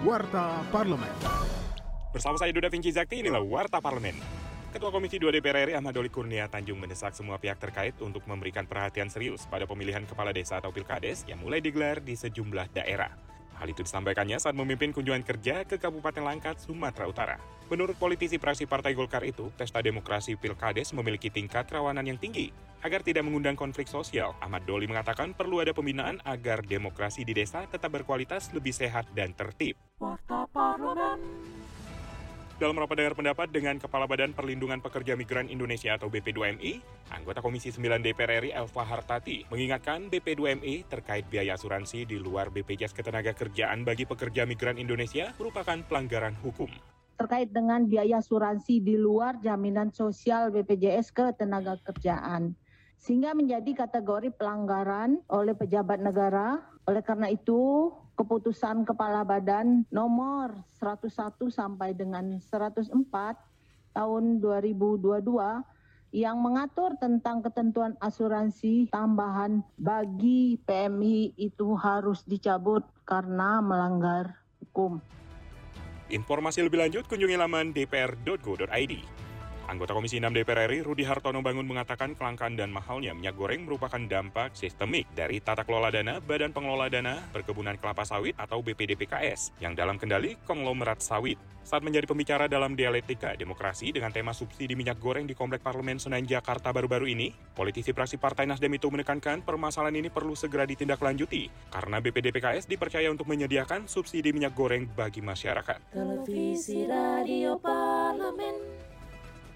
Warta Parlemen. Bersama saya Duda Vinci Zakti, inilah Warta Parlemen. Ketua Komisi 2 DPR RI Ahmad Doli Kurnia Tanjung mendesak semua pihak terkait untuk memberikan perhatian serius pada pemilihan kepala desa atau pilkades yang mulai digelar di sejumlah daerah. Hal itu disampaikannya saat memimpin kunjungan kerja ke Kabupaten Langkat, Sumatera Utara. Menurut politisi praksi Partai Golkar itu, pesta demokrasi pilkades memiliki tingkat kerawanan yang tinggi. Agar tidak mengundang konflik sosial, Ahmad Doli mengatakan perlu ada pembinaan agar demokrasi di desa tetap berkualitas, lebih sehat, dan tertib. Warta. Dalam rapat dengar pendapat dengan Kepala Badan Perlindungan Pekerja Migran Indonesia atau BP2MI, anggota Komisi 9 DPR RI Elva Hartati mengingatkan BP2MI terkait biaya asuransi di luar BPJS Ketenagakerjaan bagi pekerja migran Indonesia merupakan pelanggaran hukum. terkait dengan biaya asuransi di luar jaminan sosial BPJS Ketenagakerjaan sehingga menjadi kategori pelanggaran oleh pejabat negara. Oleh karena itu, keputusan Kepala Badan nomor 101 sampai dengan 104 tahun 2022 yang mengatur tentang ketentuan asuransi tambahan bagi PMI itu harus dicabut karena melanggar hukum. Informasi lebih lanjut kunjungi laman dpr.go.id. Anggota Komisi 6 DPR RI Rudi Hartono Bangun mengatakan kelangkaan dan mahalnya minyak goreng merupakan dampak sistemik dari tata kelola dana Badan Pengelola Dana Perkebunan Kelapa Sawit atau BPDPKS yang dalam kendali konglomerat sawit. Saat menjadi pembicara dalam dialektika demokrasi dengan tema subsidi minyak goreng di Komplek Parlemen Senayan Jakarta baru-baru ini, politisi praksi Partai Nasdem itu menekankan permasalahan ini perlu segera ditindaklanjuti karena BPDPKS dipercaya untuk menyediakan subsidi minyak goreng bagi masyarakat. Televisi Radio.